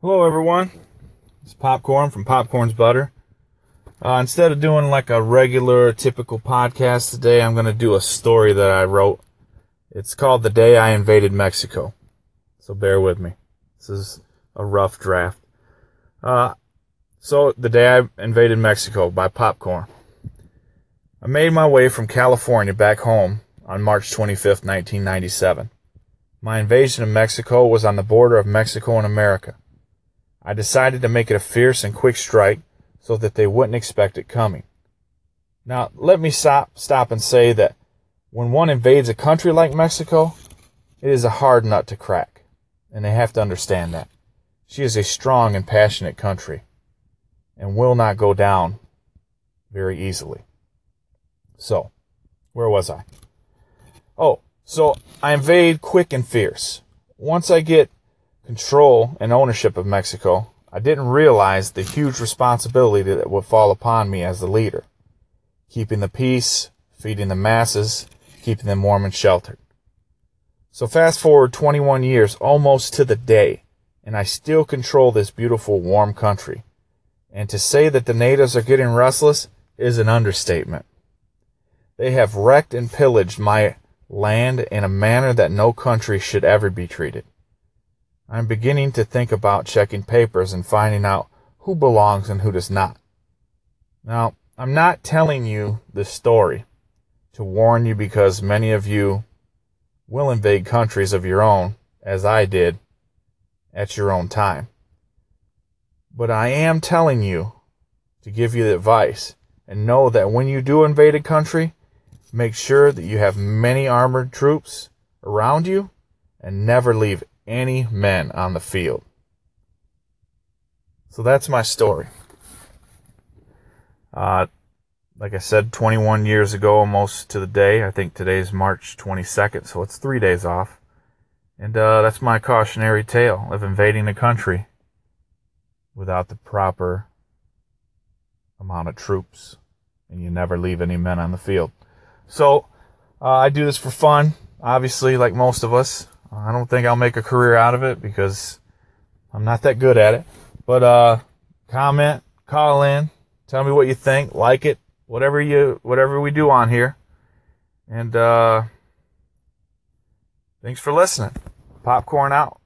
Hello, everyone. It's Popcorn from Popcorn's Butter. Uh, instead of doing like a regular, typical podcast today, I'm going to do a story that I wrote. It's called The Day I Invaded Mexico. So bear with me. This is a rough draft. Uh, so, The Day I Invaded Mexico by Popcorn. I made my way from California back home on March 25th, 1997. My invasion of Mexico was on the border of Mexico and America. I decided to make it a fierce and quick strike so that they wouldn't expect it coming. Now, let me stop, stop and say that when one invades a country like Mexico, it is a hard nut to crack, and they have to understand that. She is a strong and passionate country and will not go down very easily. So, where was I? Oh, so I invade quick and fierce. Once I get control and ownership of Mexico, I didn't realize the huge responsibility that would fall upon me as the leader. Keeping the peace, feeding the masses, keeping them warm and sheltered. So fast forward 21 years almost to the day, and I still control this beautiful warm country. And to say that the natives are getting restless is an understatement. They have wrecked and pillaged my land in a manner that no country should ever be treated. I'm beginning to think about checking papers and finding out who belongs and who does not. Now, I'm not telling you this story to warn you because many of you will invade countries of your own, as I did, at your own time. But I am telling you to give you the advice and know that when you do invade a country, make sure that you have many armored troops around you and never leave any men on the field. So that's my story. Uh, like I said, 21 years ago, almost to the day. I think today's March 22nd, so it's three days off. And uh, that's my cautionary tale of invading a country without the proper amount of troops, and you never leave any men on the field. So uh, I do this for fun, obviously, like most of us. I don't think I'll make a career out of it because I'm not that good at it. But uh, comment, call in, tell me what you think, like it, whatever you whatever we do on here. And uh, thanks for listening. Popcorn out.